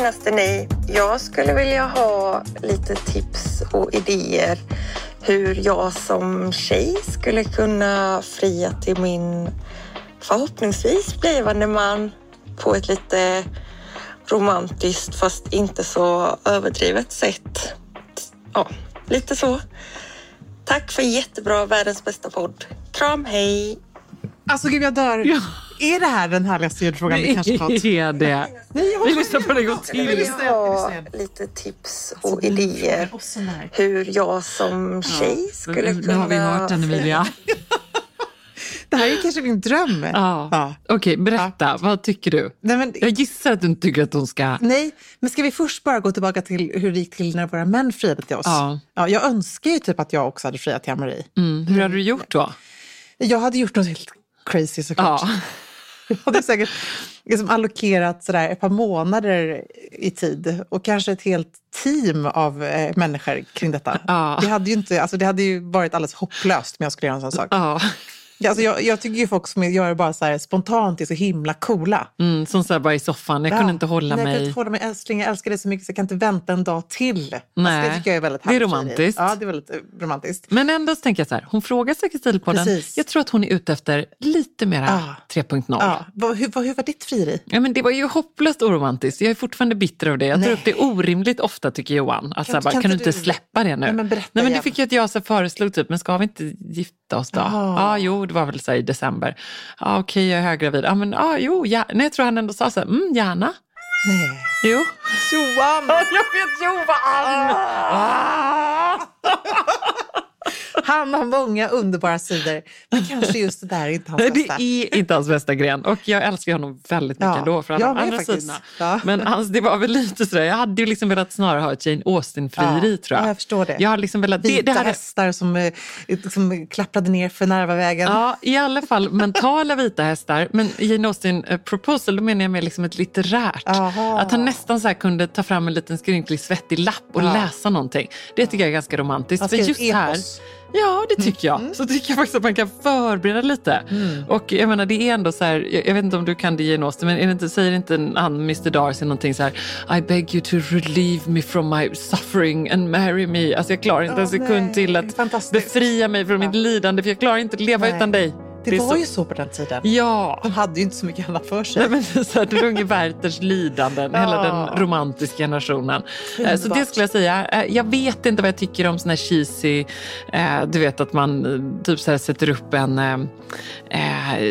finaste ni! Jag skulle vilja ha lite tips och idéer hur jag som tjej skulle kunna fria till min förhoppningsvis blivande man på ett lite romantiskt fast inte så överdrivet sätt. Ja, lite så. Tack för jättebra, världens bästa podd. Kram, hej! Alltså gud, jag dör. Ja. Är det här den härligaste ljudfrågan vi kanske fått? Det är det. Nej, Vi lyssnar på det gå Jag vill till. ha lite tips och Alltså, idéer hur jag som tjej skulle Nu kunna... har vi hört den Emilia. Det här är kanske din dröm. Ja. Ja. Okej, berätta. Vad tycker du? Nej, men, Jag gissar att du inte tycker att hon ska... nej, men ska vi först bara gå tillbaka till hur det gick till när våra män friade till oss? Ja. Ja, jag önskar ju typ att jag också hade friat till Marie. Mm. Hur hade du gjort då? Jag hade gjort något helt crazy såklart. Ja. Jag hade säkert liksom allokerat sådär ett par månader i tid och kanske ett helt team av eh, människor kring detta. Ja. Det, hade ju inte, alltså det hade ju varit alldeles hopplöst om jag skulle göra en sån sak. Ja. Alltså jag, jag tycker ju folk som gör det bara så här spontant är så himla coola. Mm, som så här bara i soffan. Jag kunde Ja. inte hålla Nej, Jag kunde mig. inte hålla mig älskling, jag älskar dig så mycket så jag kan inte vänta en dag till. Alltså Nej. det tycker jag är väldigt Det är romantiskt. Ja, det är väldigt eh, romantiskt. Men ändå så tänker jag så här, hon frågar säkert stilpodden. Precis. Jag tror att hon är ute efter lite mera Ja. 3.0. Ja. Vad, hur, vad, hur var ditt frieri? Ja, men det var ju hopplöst oromantiskt. Jag är fortfarande bitter av det. Jag tar Nej. upp det orimligt ofta tycker Johan. Att Kan- så här, bara, kan kan, du inte släppa det nu? Nej, men Nej, men det igen. fick ju att jag så föreslog typ, men ska vi inte gifta oss då? Ja, Jaha. jo, det var väl så i december. Ja, okej, jag är höggravid. Ja, men ja, jo, ja. Nej, jag tror han ändå sa så här, mm, gärna. Nej. Jo. Johan! Jag vet Johan! Ah! Han har många underbara sidor. Men kanske just det där är inte hans Nej, bästa. det är inte hans bästa gren. Och jag älskar honom väldigt mycket Ja, ändå för alla med andra sidorna. Ja. Men hans, det var väl lite sådär, jag hade ju liksom velat snarare ha ett Jane Austen-frieri Ja, tror jag. ja, jag förstår det. Jag har liksom velat, det, Vita det hade, hästar som, eh, som klapprade ner för Narvavägen. Ja, i alla fall mentala vita hästar. Men Jane Austen eh, proposal, då menar jag med liksom ett litterärt. Aha. Att han nästan så här kunde ta fram en liten skrynklig svettig lapp och läsa någonting. Det tycker jag är ganska romantiskt. Skrev just ett här, epos. Ja, det tycker jag. Så tycker jag faktiskt att man kan förbereda lite. Och jag menar, det är ändå så här, jag, jag vet inte om du kan det Jane men är det inte, säger inte han Mr Darcy någonting så här I beg you to relieve me from my suffering and marry me. Alltså jag klarar inte Åh, en sekund nej. till att befria mig från mitt lidande, för jag klarar inte att leva Nej. utan dig. Det, är var så- ju så på den tiden. Ja. De hade ju inte så mycket annat för sig. Nej, men så här, den unge Werthers lidanden, hela Ja. den romantiska generationen. Eh, Så det skulle jag säga. Eh, Jag vet inte vad jag tycker om sån här cheesy, eh, du vet att man typ så här sätter upp en,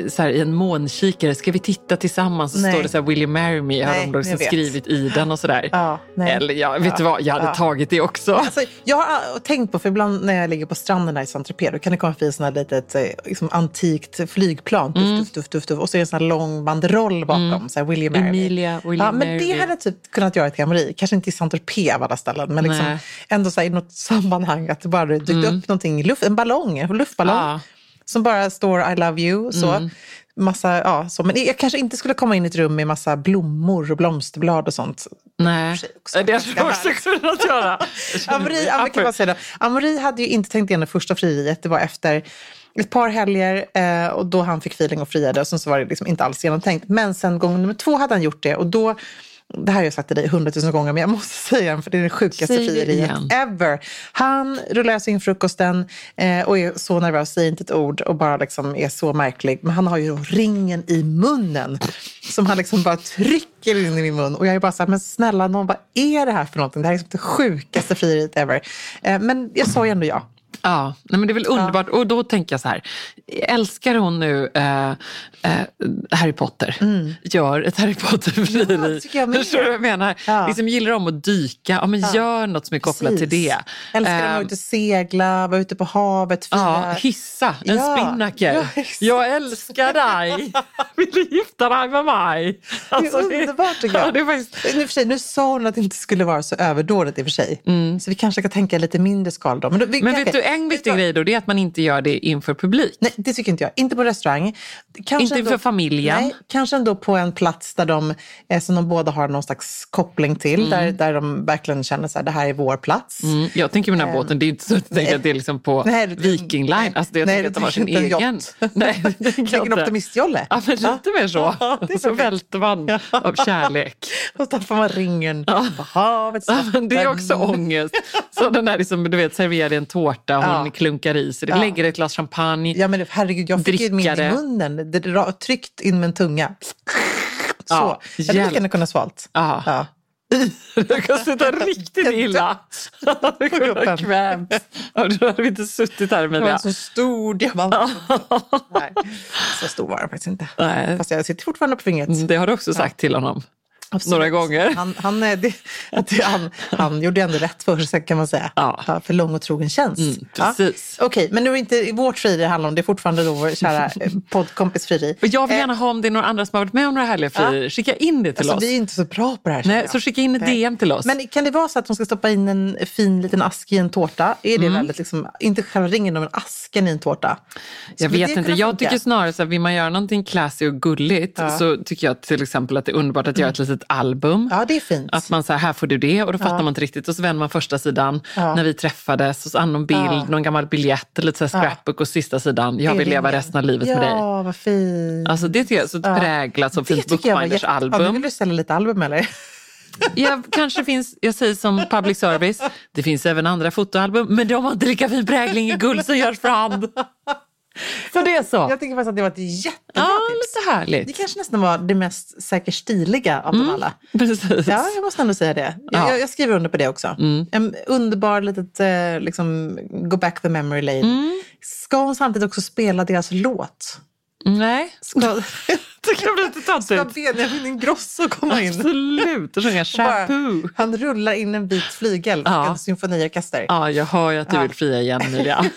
så här, i en månkikare, ska vi titta tillsammans? Så Nej. står det så här, will you marry me? Har Nej, de liksom skrivit i den och sådär. Ja, nej. Eller ja, vet du vad, jag hade Ja. tagit det också. Alltså, jag har tänkt på, för ibland när jag ligger på stranden här i Saint-Tropez, då kan det komma förbi sån här litet liksom, antikt flygplan. Duff, duff, duff, duff, duff, och så är det en sån här lång banderoll bakom. Så här, will you marry me? Emilia, will ja, men det hade typ kunnat göra till Marie. Kanske inte i Saint-Tropez av alla ställen, men liksom ändå så här, i något sammanhang att det bara dykt upp någonting luft, en ballong, en luftballong. Ja. Som bara står I love you. Så. Massa, ja, så. Men jag kanske inte skulle komma in i ett rum med massa blommor och blomsterblad och sånt. Nej, det hade jag också kunnat göra. Amori, men kan säga det. Amori hade ju inte tänkt igen det första frieriet. Det var efter ett par helger eh, och då han fick feeling och friade. Och sen så var det liksom inte alls genomtänkt. Men sen gång nummer två hade han gjort det. Och då, det här har jag sagt till dig hundratusen gånger, men jag måste säga det för det är det sjukaste frieriet igen. ever. Han rullar in frukosten eh, och är så nervös, säger inte ett ord och bara liksom är så märklig. Men han har ju ringen i munnen som han liksom bara trycker in i min mun. Och jag är bara så här, men snälla någon, vad är det här för någonting? Det här är liksom det sjukaste frieriet ever. Eh, men jag sa ju ändå ja. Ja, nej men det är väl underbart. Och då tänker jag så här, älskar hon nu eh, eh, Harry Potter? Gör ett Harry Potter-frieri. Mm. Ja, jag. Förstår du vad jag menar? Ja. Liksom gillar de att dyka, ja, men gör något som är kopplat till Precis. det. Älskar att vara Eh, ute och segla, vara ute på havet, fira. Ja, hissa en Ja, spinnaker. ja, jag älskar dig. Vill du gifta dig med mig? Alltså, det är underbart tycker jag. Ja, det är faktiskt, nu, för sig, nu sa hon att det inte skulle vara så överdådigt i och för sig. Så vi kanske ska tänka lite mindre skal då. Men, då, vi, Mm. men vet du, en viktig grej då det är att man inte gör det inför publik. Nej, det tycker inte jag. Inte på restaurang. Kanske Inte inför familjen. Nej, kanske ändå på en plats där de, eh, som de båda har någon slags koppling till. Där, där de verkligen känner att det här är vår plats. Mm, jag tänker med den här båten, det är inte så att jag tänker att det är liksom på Nej, Viking Line. Alltså det, jag Nej, tänker att de har sin egen. Nej, det tänker jag en optimistjolle. Ja, men lite mer så. Ja, det är och så välter man av kärlek. Och så tappar man ringen på havet. Ja, men det är också ångest. Så den där liksom, du vet, serverar en tårta hon Ja. klunkar i sig. Det Ja. lägger ett glas champagne. Ja men herregud, jag fick ju min i munnen. Det tryckt in med en tunga. Så. Ja, jag hade lika gärna kunnat svalt. Ja. Ja. Det kan sitta riktigt illa. Det kunde ha Då hade vi inte suttit här Det var Emilia. en så stor diamant. Nej, så stor var den faktiskt inte. Nej. Fast jag sitter fortfarande på fingret. Det har du också sagt till honom. Absolut. några gånger. Han, han, eh, det, det, han, han gjorde ändå rätt för sig kan man säga. Ja. för lång och trogen tjänst. Mm, precis. Ja. Okej, men nu är det inte vårt frieri det handlar om. Det är fortfarande då vår kära eh, poddkompis frieri. Och jag vill Eh, gärna ha om det är några andra som har varit med om några härliga frierier. Skicka in det till Alltså, oss. vi är inte så bra på det här. Nej, jag. så skicka in ett. DM till oss. Men kan det vara så att de ska stoppa in en fin liten ask i en tårta? Är Mm. det väldigt liksom, inte själva ringen men asken i en tårta? Jag Skulle vet inte. Jag tycker snarare så här, vill man göra någonting classy och gulligt så tycker jag till exempel att det är underbart att göra ett litet album. Ja, det är fint. Att man säger här får du det och då fattar man inte riktigt och så vänder man första sidan Ja. när vi träffades och så an någon bild, Ja. någon gammal biljett, lite så här scrapbook och sista sidan, jag vill leva resten av livet ja, med dig. vad fint. Alltså det tycker jag är så Ja. präglat som jag var Bookbinders jätte- Ja, album. vill du sälja lite album eller? Ja, kanske finns, jag säger som public service, det finns även andra fotoalbum men de har inte lika fin prägling i guld som görs för hand. Så det är så. Jag tycker faktiskt att det var ett jättebra Ja, tips. lite härligt. Det kanske nästan var det mest säkert stiliga av dem alla. Precis. Ja, jag måste ändå säga det. Jag, Ja. Mm. jag, skriver under på det också. En underbar litet, eh, liksom, go back the memory lane. Mm. Ska hon samtidigt också spela deras låt? Nej, Ska, tycker jag blir lite ska töntigt. Benjamin Ingrosso komma in? Absolut, och sjunga Shampoo. han rullar in en vit flygel och Ja. en symfoniorkester. Ja, jag hör ju att du Ja. vill fria igen Emilia.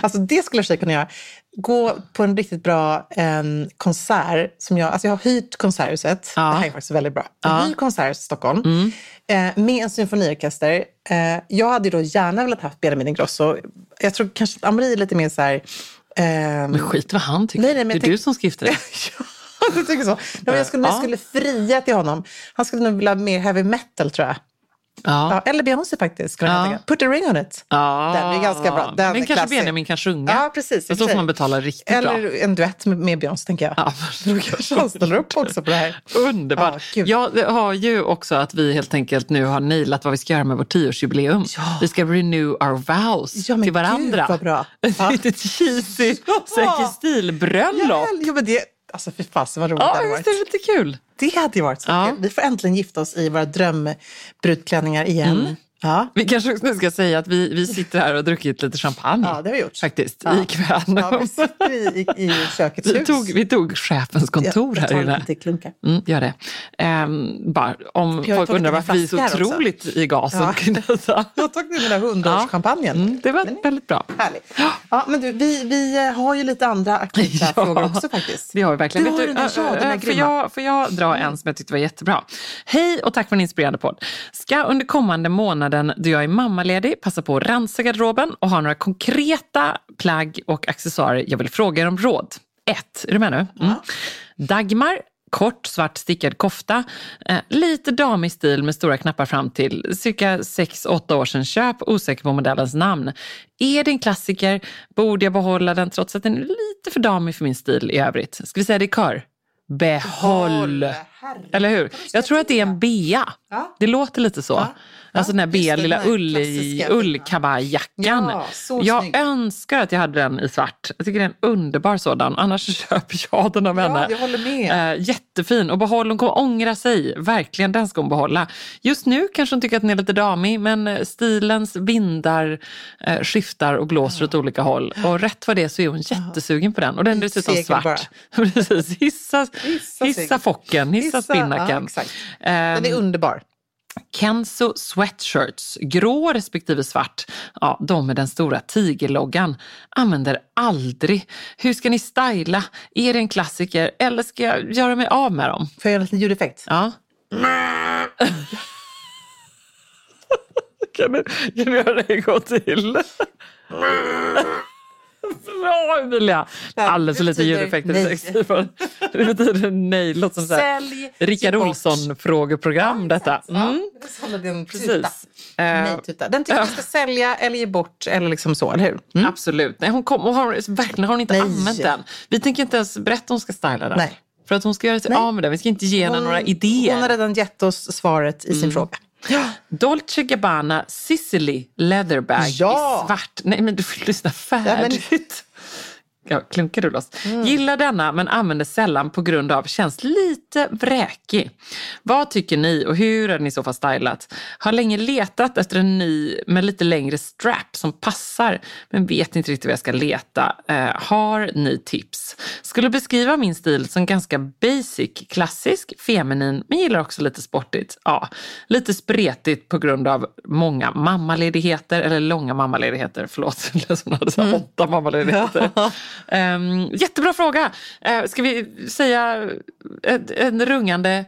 Alltså det skulle jag kunna göra. Gå på en riktigt bra eh, konsert. Som jag, alltså jag har hyrt Konserthuset. Ja. Det här är faktiskt väldigt bra. Jag Ja. hyr Konserthuset i Stockholm eh, med en symfoniorkester. Eh, jag hade då gärna velat haft Benjamin Ingrosso. Jag tror kanske att Amri är lite mer så här... ehm, Men skit vad han tycker. Nej, nej, men det är tänk- du som dig. Ja, du tycker så. Nej, jag skulle, Ja. jag skulle fria till honom. Han skulle nog vilja ha mer heavy metal tror jag. Ja. Ja, eller Beyoncé faktiskt. Skulle Ja. Put a ring on it. Ja. Den är ganska bra. Den men kanske. Benjamin kan sjunga. Ja, precis. Och så får man betala riktigt bra. Eller en duett med, med Beyoncé tänker jag. Ja, Då kanske han ställer upp också på det här. Underbart. Ja, jag har ju också att vi helt enkelt nu har nailat vad vi ska göra med vårt tioårsjubileum. Ja. Vi ska renew our vows Ja, men till varandra. Gud, vad bra. Ett Ja. litet cheesy säker stilbröllop. Ja, ja, men det, alltså fy fasen vad roligt det Ja, hade visst varit. är det lite kul? Det hade ju varit så Ja. Vi får äntligen gifta oss i våra drömbrudklänningar igen. Mm. Ja. Vi kanske nu ska säga att vi, vi sitter här och har druckit lite champagne. ja, det har vi gjort. Faktiskt, Ja. ikväll. Ja, vi sitter i, i, i kökets Vi hus. tog, vi tog chefens kontor jag här tar inne. lite klunkar. Mm, gör det. Ehm, bara, om Jag folk undrar varför vi är så här också. otroligt i gasen. Ja. Jag har tagit där hundraårschampagnen. Mm, det var väldigt bra. Härligt. Ja, men du, vi, vi har ju lite andra akuta Ja. frågor också faktiskt. Det har vi verkligen. Du har den där ö, raden, den där får, grymma. jag, får jag dra en som jag tyckte var jättebra? Hej och tack för en inspirerande podd. Ska under kommande månaden då jag är mammaledig passa på att rensa garderoben och ha några konkreta plagg och accessoarer jag vill fråga er om råd. 1. Är du med nu? Mm. Dagmar, kort svart stickad kofta, eh, lite damig stil med stora knappar fram till, cirka 6-8 år sedan köp, osäker på modellens namn. Är det en klassiker? Borde jag behålla den trots att den är lite för damig för min stil i övrigt? Ska vi säga det i kör? Behåll! Eller hur? Jag tror att det är en bea. Ja. Det låter lite så. Alltså den här bea, lilla här ull, ullkavajjackan. Ja, jag snygg. önskar att jag hade den i svart. Jag tycker det är en underbar sådan. Annars köper jag den av Ja, henne. jag håller med. Eh, jättefin. Och behåll, hon kommer ångra sig. Verkligen, den ska hon behålla. Just nu kanske hon tycker att den är lite damig, men eh, stilens vindar eh, skiftar och blåser åt olika håll. Och rätt vad det är så är hon jättesugen på den. Och den är dessutom svart. Precis. Hissa, Hissa hissa focken, hissa, Hissa, spinnaken. ja. Ehm, Den är underbar. Kenzo sweatshirts, grå respektive svart. Ja, de med den stora tigerloggan. Använder aldrig. Hur ska ni styla? Är det en klassiker eller ska jag göra mig av med dem? Får jag göra en liten ljudeffekt? Ja. kan, du, kan du göra det en gång till? Bra Emilia! Alldeles för lite ljudeffekter. nej. i. Det betyder nej. Låter som Sälj Rickard. Olsson-frågeprogram detta. Mm. Ja, det är som att det är en tuta. Precis. Eh, Nej, tuta. Den tycker jag ska sälja eller ge bort eller liksom så, eller hur? Mm. Absolut. Nej, hon kom, och har, verkligen har hon inte Nej. använt den. Vi tänker inte ens berätta hon ska styla den. Nej. För att hon ska göra sig Nej. av med den. Vi ska inte ge henne några idéer. Hon har redan gett oss svaret i sin fråga. Dolce Gabbana Sicily Leatherbag Ja. i svart. Nej men du får lyssna Ja, men- färdigt. Ja, klunkar du loss? Gillar denna men använder sällan på grund av känns lite vräkig. Vad tycker ni och hur har ni i så fall stylat? Har länge letat efter en ny med lite längre strap som passar men vet inte riktigt vad jag ska leta. Eh, har ni tips? Skulle beskriva min stil som ganska basic, klassisk, feminin men gillar också lite sportigt. Ja, lite spretigt på grund av många mammaledigheter eller långa mammaledigheter. Förlåt, som hade så här åtta mammaledigheter. Um, jättebra fråga. Uh, ska vi säga en, en rungande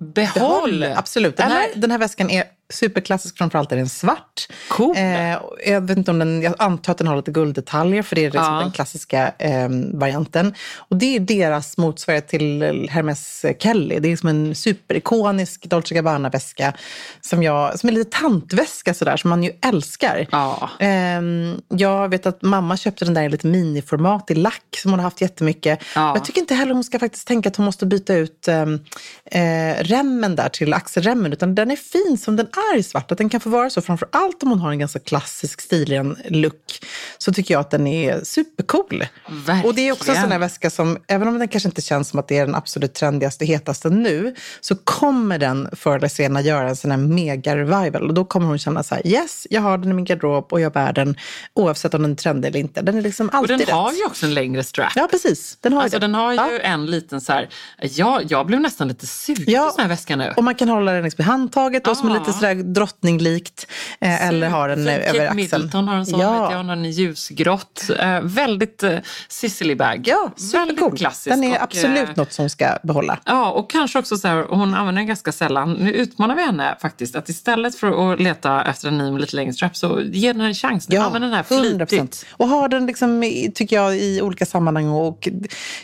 behåll? Absolut. Den här, den här väskan är superklassisk, framförallt är den svart. Cool. Eh, jag, vet inte om den, jag antar att den har lite gulddetaljer, för det är liksom Ja. den klassiska eh, varianten. Och det är deras motsvarighet till Hermes Kelly. Det är som en superikonisk Dolce Gabbana-väska som, jag, som är lite tantväska sådär, som man ju älskar. Ja. Ehm, jag vet att mamma köpte den där i lite miniformat i lack som hon har haft jättemycket. Ja. Jag tycker inte heller hon ska faktiskt tänka att hon måste byta ut ehm, eh, remmen där till axelremmen. Utan den är fin som den är i svart. Att den kan få vara så. Framför allt om hon har en ganska klassisk stilren look. Så tycker jag att den är supercool. Verkligen. Och det är också en sån här väska som, även om den kanske inte känns som att det är den absolut trendigaste, hetaste nu, så kommer den förr eller senare göra en sån här mega-revival. Och då kommer hon känna så här, yes, jag har den i min garderob och jag bär den oavsett om den är trendig eller inte. Den är liksom Och alltid den har rätt. ju också en längre strap. Ja, precis. Den har ju Alltså det. den har ju Ja. en liten så här, ja, jag blev nästan lite sugen Ja, på sån här väska nu. Och man kan hålla den liksom i handtaget och som är Ja. Sådär drottninglikt. Eh, eller ha den eh, Fin. över Kate axeln. Middleton har en sån, ja. vet jag, har i ljusgrått. Eh, väldigt eh, Sicily bag. Ja, väldigt klassisk. Den är och, absolut eh, något som ska behålla. Ja, och kanske också så här, hon använder den ganska sällan. Nu utmanar vi henne faktiskt att istället för att leta efter en ny med lite längre strap så ge den en chans. Nu använder den här flitigt. Och ha den, liksom, tycker jag, i olika sammanhang och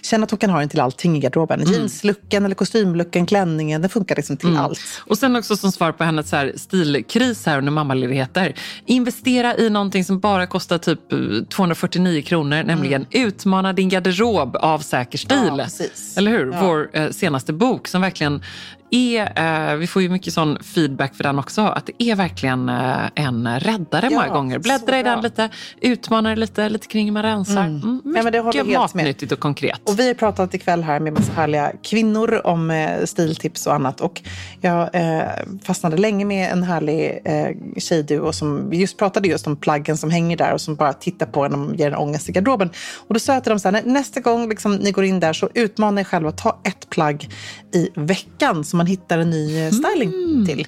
känna att hon kan ha den till allting i garderoben. Mm. Jeanslucken eller kostymlucken, klänningen, den funkar liksom till allt. Och sen också som svar på hennes så här stilkris här under mammaledigheter. Investera i någonting som bara kostar typ eh, 249 kronor, nämligen Utmana din garderob av säker stil. Mm. Ja. Eller hur? Vår eh, senaste bok som verkligen är, eh, vi får ju mycket sån feedback för den också, att det är verkligen eh, en räddare Ja, många gånger. Bläddra i den lite, utmana det lite, lite kring hur man rensar. Mm. Det håller mycket jag helt med. matnyttigt och konkret. Och vi har pratat ikväll här med massa härliga kvinnor om eh, stiltips och annat. Och jag eh, fastnade länge med en härlig eh, tjejduo som just pratade just om plaggen som hänger där och som bara tittar på en och ger en ångest i garderoben. Och då sa jag till dem så här, "Nä- nästa gång liksom, ni går in där så utmana er själva ta ett plagg i veckan som man hittar en ny eh, styling till.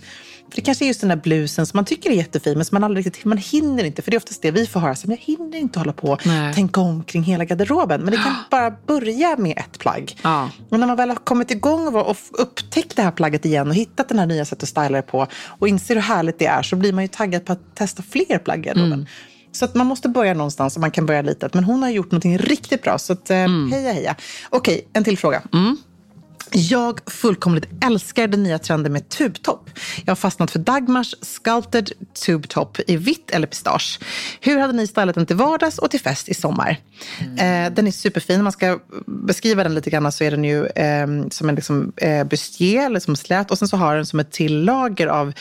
För det kanske är just den där blusen som man tycker är jättefin men som man aldrig riktigt man hinner inte. För det är oftast det vi får höra, här, jag hinner inte hålla på och Nej. tänka om kring hela garderoben. Men det kan bara börja med ett plagg. Ja. Och när man väl har kommit igång och, och upptäckt det här plagget igen och hittat den här nya sättet att styla det på och inser hur härligt det är så blir man ju taggad på att testa fler plagg i garderoben. Mm. Så att man måste börja någonstans och man kan börja litet. Men hon har gjort någonting riktigt bra. Så att, eh, Mm. heja heja. Okej, en till fråga. Jag fullkomligt älskar den nya trenden med tubtopp. Jag har fastnat för Dagmars Sculpted Tube Top i vitt eller pistage. Hur hade ni stylat den till vardags och till fest i sommar? Mm. Eh, den är superfin. Om man ska beskriva den lite grann så är den ju eh, som en liksom, eh, bustier, eller som slät. Och sen så har den som ett till lager av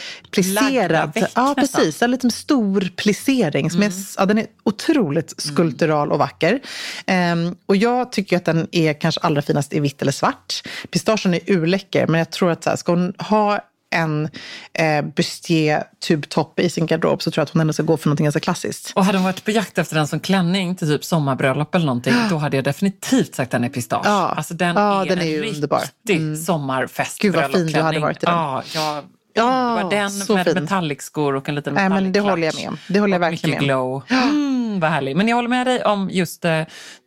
veck Ja, precis. En liten stor plissering. Som är, ja, den är otroligt skulptural och vacker. Ehm, och jag tycker att den är kanske allra finast i vitt eller svart. Pistagen är urläcker, men jag tror att så här, ska hon ha en eh, bustier tubtopp i sin garderob så tror jag att hon ändå ska gå för något ganska klassiskt. Och hade hon varit på jakt efter den som klänning till typ sommarbröllop eller någonting, då hade jag definitivt sagt den är pistage. Ja. Alltså den Ja, är den är en ju riktig underbar. sommarfest Gud, vad fin du hade varit i den. Ja, jag, Ja, det var den så med fin. metallicskor och en liten Nej, men det metallic håller jag med om. Det håller jag verkligen mycket med glow. Mm, vad härligt. Men jag håller med dig om just eh,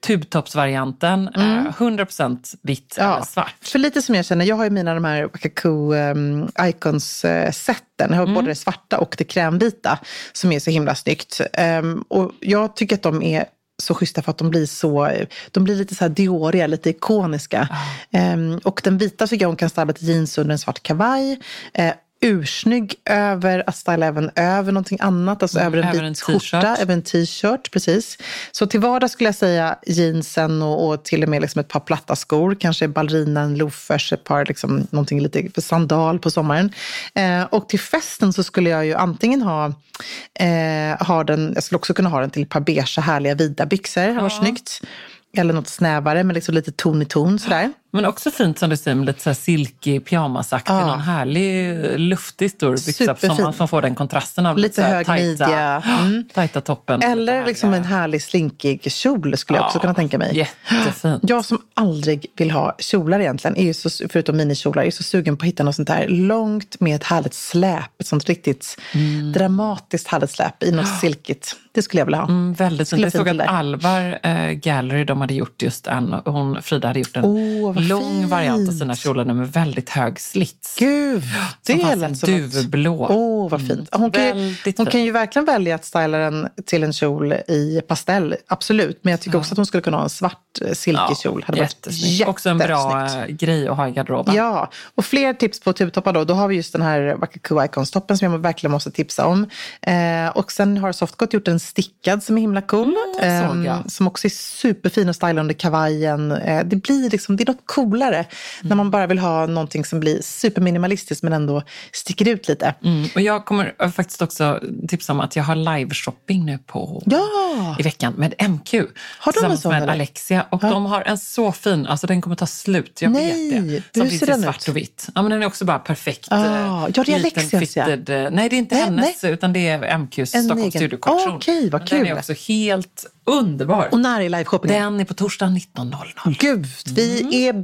tubtoppsvarianten. Eh, 100% vitt eller svart. För lite som jag känner, jag har ju mina de här Wakaku um, Icons-sätten. Jag har Mm. både det svarta och det krämvita som är så himla snyggt. Ehm, och jag tycker att de är så schyssta för att de blir så, de blir lite så här dioriga, lite ikoniska. Ah. Ehm, och den vita tycker jag hon kan styla till jeans under en svart kavaj. Eh, ursnygg över att styla även över någonting annat, alltså över en Mm, över vit en t-shirt. skjorta, över en t-shirt. Precis. Så till vardags skulle jag säga jeansen och, och till och med liksom ett par platta skor, kanske ballerina, en loafers, ett par liksom, någonting lite för sandal på sommaren. Eh, och till festen så skulle jag ju antingen ha, eh, ha den, jag skulle också kunna ha den till ett par beiga härliga vida byxor, det var snyggt. Eller något snävare med liksom lite ton i ton sådär. Men också fint som du säger med lite så här silky pyjamasaktig, Ja. någon härlig luftig stor byxa som man får den kontrasten av Lite här hög tajta, midja. Mm. tajta toppen. Eller Lite liksom en härlig slinkig kjol skulle jag också kunna tänka mig. Jättefint. Jag som aldrig vill ha kjolar egentligen, är så, förutom minikjolar, är så sugen på att hitta något sånt där långt med ett härligt släp. Ett sånt riktigt dramatiskt härligt släp i något silkigt. Det skulle jag vilja ha. Mm, väldigt fint. Jag såg att. Alvar eh, Gallery, de hade gjort just en, hon, Frida hade gjort en vad lång fint. variant av sina kjolar med väldigt hög slits. Gud, det Som en som duvblå. Åh, vad fint. Hon, kan ju, hon kan ju verkligen välja att styla den till en kjol i pastell, absolut. Men jag tycker också att hon skulle kunna ha en svart eh, silkig kjol. Hade varit. Också en bra eh, grej att ha i garderoben. Ja, och fler tips på tubtoppar då. Då har vi just den här Wakaku Icons-toppen som jag verkligen måste tipsa om. Eh, och sen har Softgot gjort en stickad som är himla cool. Mm, eh, som också är superfin att styla under kavajen. Eh, det blir liksom, det är något coolare Mm. när man bara vill ha någonting som blir superminimalistiskt men ändå sticker ut lite. Mm, och jag kommer eh, faktiskt också tipsa om att jag har live-shopping nu på Ja! i veckan med MQ. Har de en sån, med eller? Alexia. Och de har en så fin, alltså den kommer ta slut, jag Nej, vet det. Som finns i svart ut? och vitt. Ja, men den är också bara perfekt. Ah, eh, ja, det är liten Alexias, ja. fitted, eh, Nej, det är inte Nej, hennes, utan det är MQs En Stockholm egen. Studio-kollektion. Okej, vad Men Den kul. är också helt underbar. Och när är liveshoppingen? Den är på torsdag 19.00. Gud, vi Mm. är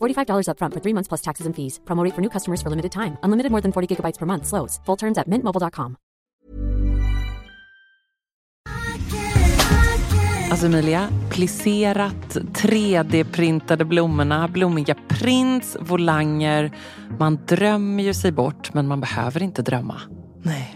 $45 upfront for three months plus taxes and fees. Promo rate for new customers for limited time. Unlimited more than 40 gigabytes per month. Slows. Full terms at mintmobile.com. Alltså Emilia, plisserat, 3D-printade blommorna, blommiga prints, volanger. Man drömmer ju sig bort, men man behöver inte drömma. Nej.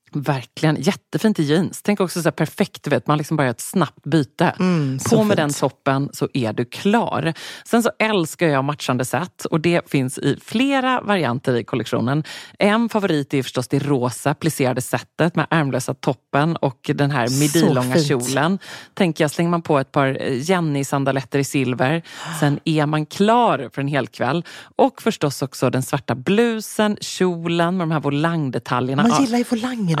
Verkligen. Jättefint i jeans. Tänk också så här perfekt, vet, man liksom bara gör ett snabbt byte. På med den toppen så är du klar. Sen så älskar jag matchande set och det finns i flera varianter i kollektionen. En favorit är förstås det rosa plisserade setet med ärmlösa toppen och den här midilånga fint. kjolen. Tänker jag, slänger man på ett par Jenny-sandaletter i silver, sen är man klar för en hel kväll. Och förstås också den svarta blusen, kjolen med de här volangdetaljerna. Man gillar ju volangerna.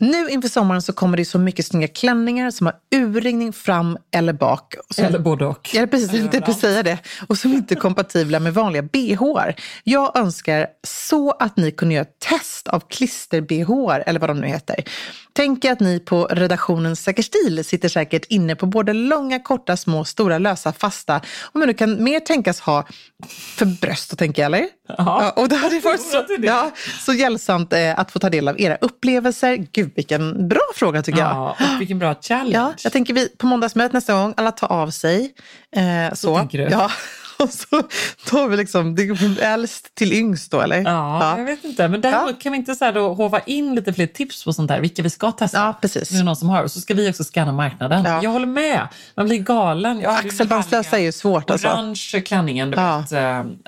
Nu inför sommaren så kommer det så mycket snygga klänningar som har urringning fram eller bak. Och som- både och. Ja, precis. Jag tänkte precis säga det. Och som inte är kompatibla med vanliga bh. Jag önskar så att ni kunde göra ett test av klister-bh, eller vad de nu heter. Tänker att ni på redaktionen Säker stil sitter säkert inne på både långa, korta, små, stora, lösa, fasta. Om man nu kan mer tänkas ha för bröst, tänker jag, eller? Ja. och det hade varit så, ja, så hjälpsamt eh, att få ta del av era upplevelser. Gud, vilken bra fråga tycker jag. Ja, och vilken bra challenge. Ja, jag tänker vi på måndagsmötet nästa gång, alla tar av sig. Eh, så. tänker du? Ja, och så tar vi liksom, det äldst till yngst då eller? Ja, jag vet inte. Men däremot Ja. kan vi inte så då hova in lite fler tips på sånt där, vilka vi ska testa? Ja, precis. Det är någon som har. Och så ska vi också scanna marknaden. Ja. Jag håller med. Man blir galen. Jag Axelbandslösa är ju svårt alltså. Orange klänningen du Ja. vet,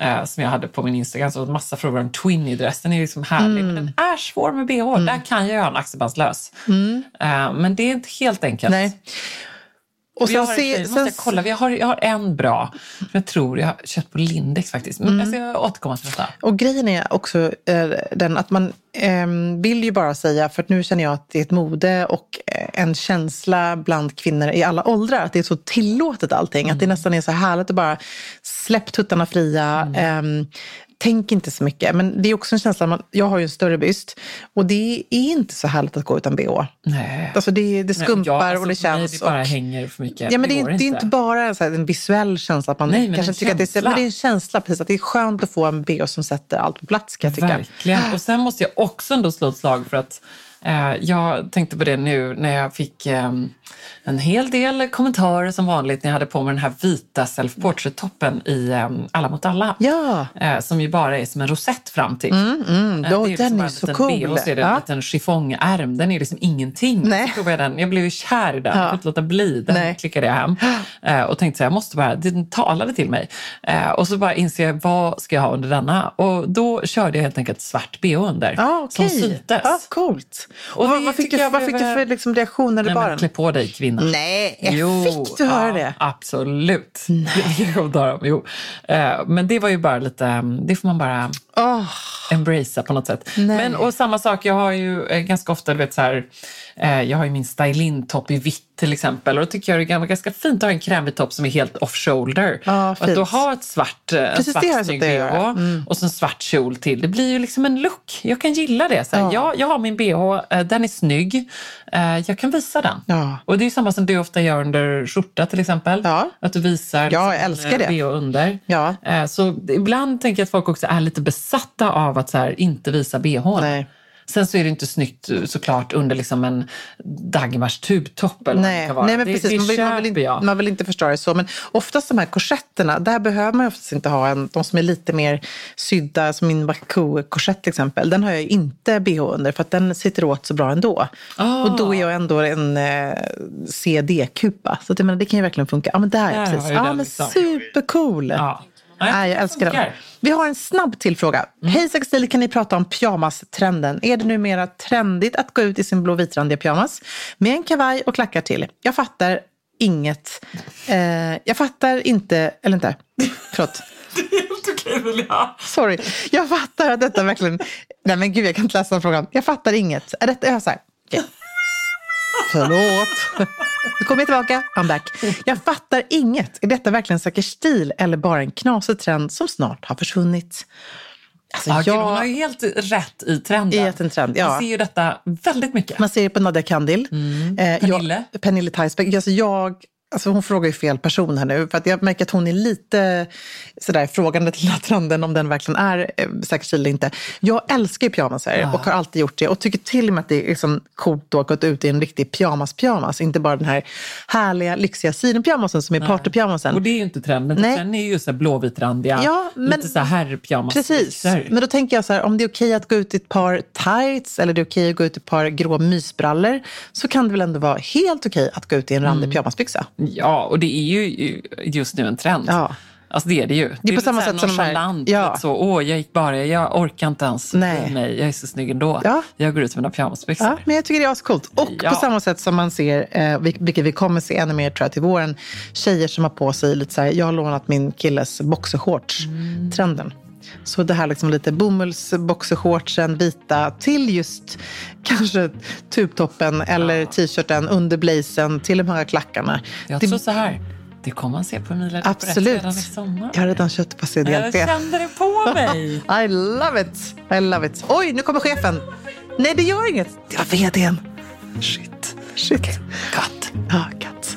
äh, som jag hade på min Instagram. Så massa frågor om Twinny-dress. Den är liksom härlig. Men den är svår med bh. Där kan jag göra en axelbandslös. Äh, men det är inte helt enkelt. Nej. Och jag sen har, se, sen, jag kolla. Jag har, jag har en bra. Som jag tror jag har köpt på Lindex faktiskt. Men jag ska återkomma till detta. och grejen är också eh, den att man vill ju bara säga, för nu känner jag att det är ett mode och eh, en känsla bland kvinnor i alla åldrar, att det är så tillåtet allting. Att det nästan är så härligt att bara släpp tuttarna fria. ehm, Tänk inte så mycket. Men det är också en känsla, man, jag har ju en större byst och det är inte så härligt att gå utan bh. Nej. Alltså det, det Nej, skumpar ja, alltså, och det känns. Det bara och, hänger för mycket. Ja, men det, är, går inte- det är inte bara en, en visuell känsla. Att man Nej, kanske tycker att det är, känsla. men det är en känsla. Precis, att det är skönt att få en bh som sätter allt på plats kan jag tycka. Verkligen. Och sen måste jag också ändå slå ett slag för att jag tänkte på det nu när jag fick eh, en hel del kommentarer som vanligt när jag hade på mig den här vita self-portrait-toppen i eh, Alla mot alla. Ja, Eh, som ju bara är som en rosett fram till. mm, Eh, då, det den bara är en så liten cool. bh, så är det en Ja. liten chiffongärm. Den är liksom ingenting. Nej. Så jag, den. jag blev ju kär i den. Jag Ja. kunde inte låta bli. Den Nej. klickade jag hem. Eh, och tänkte så här, jag måste bara, den talade till mig. Eh, och så bara inser jag, vad ska jag ha under denna? Och då körde jag helt enkelt svart bh under. Ja, Som okej. syntes. Ja, coolt. Och Och vad, vad, fick du, jag vad fick du blev- för liksom, reaktion när du Nej, bar men den? klä på dig kvinna. Nej, fick du höra ja, det? Absolut. Jag kommentera om. Jo. Eh, Men det var ju bara lite, mm, det får man bara Åh, embracea på något sätt. Men, och samma sak, jag har ju eh, ganska ofta, du vet så här, eh, jag har ju min stylin-topp i vitt till exempel och då tycker jag det är ganska fint att ha en krämig topp som är helt off-shoulder. Ja, och att då ha ett svart, eh, Precis, svart det jag snygg bh och så en svart kjol till. Det blir ju liksom en look. Jag kan gilla det. Så här, Ja. ja. jag har min bh, eh, den är snygg. Eh, Jag kan visa den. Ja. Och det är ju samma som du ofta gör under skjorta till exempel. Ja. Att du visar Ja, jag liksom, älskar eh, det. bh under. Ja. Så ibland tänker jag att folk också är lite besatta av att så här, inte visa bh. Nej. Sen så är det inte snyggt eh, såklart under liksom en Dagmars tubtopp eller vad det Nej, nej men det, precis. Det man, vill, man, vill inte, man vill inte förstöra det så. Men oftast de här korsetterna, där behöver man oftast inte ha en, de som är lite mer sydda, som min Baku-korsett till exempel. Den har jag inte bh under för att den sitter åt så bra ändå. Ah. Och då är jag ändå en eh, CD-kupa. Så att, jag menar, det kan ju verkligen funka. Ja men där, Där precis. Ja men liksom. supercool. Ja. Nej, jag det älskar den. Vi har en snabb till fråga. Hej Sextil, kan ni prata om pyjamastrenden? Är det numera trendigt att gå ut i sin blå vitrandiga pyjamas med en kavaj och klackar till? Jag fattar inget. Eh, jag fattar inte, eller inte, förlåt. Helt okej Julia. Sorry. Jag fattar att detta verkligen... Nej men gud, jag kan inte läsa den frågan. Jag fattar inget. Är detta... Jag har så här... okej. Förlåt. Nu kommer jag tillbaka. I'm back. Jag fattar inget. Är detta verkligen säker stil eller bara en knasig trend som snart har försvunnit? Alltså, Ja, jag- hon har ju helt rätt i trenden. I en trend, ja. Man ser ju detta väldigt mycket. Man ser det på Nadia Kandil. Mm. Eh, Pernille. Jag, Pernille Theisberg. Alltså jag, alltså hon frågar ju fel person här nu. För att jag märker att hon är lite sådär frågande till den trenden om den verkligen är eh, säker eller inte. Jag älskar ju pyjamasar och har alltid gjort det. Och tycker till och med att det är liksom coolt att gå ut i en riktig pyjamas-pyjamas. Inte bara den här härliga, lyxiga sidenpyjamasen som är partypyjamasen. Och det är ju inte trenden. Nej. Trenden är ju så blåvitrandiga, Ja, men- lite så här herrpyjamas. Precis, men då tänker jag så här, om det är okej att gå ut i ett par tights eller det är okej att gå ut i ett par grå mysbrallor så kan det väl ändå vara helt okej att gå ut i en Mm. randig pyjamasbyxa. Ja, och det är ju just nu en trend. Ja. Alltså det är det ju. Det på lite samma så här sätt som nonchalant, ja. så, åh jag gick bara, jag orkar inte ens Nej. Mig, jag är så snygg ändå. Ja. Jag går ut med mina pyjamasbyxor. Ja, men jag tycker det är ascoolt. Och Ja. på samma sätt som man ser, eh, vil- vilket vi kommer se ännu mer tror jag till våren, tjejer som har på sig lite så här, jag har lånat min killes boxershorts-trenden. Så det här liksom lite bomullsboxershortsen, vita, till just kanske tubtoppen eller t-shirten under blazen, till de här klackarna. Jag det, tror så här, det kommer man se på Emilia Absolut. redan i sommar. Jag har redan köpt på CD. Jag kände det på mig. I love it! I love it. Oj, nu kommer chefen. Nej, det gör inget. Det var vdn. Shit. Shit. Katt. Ja, katt.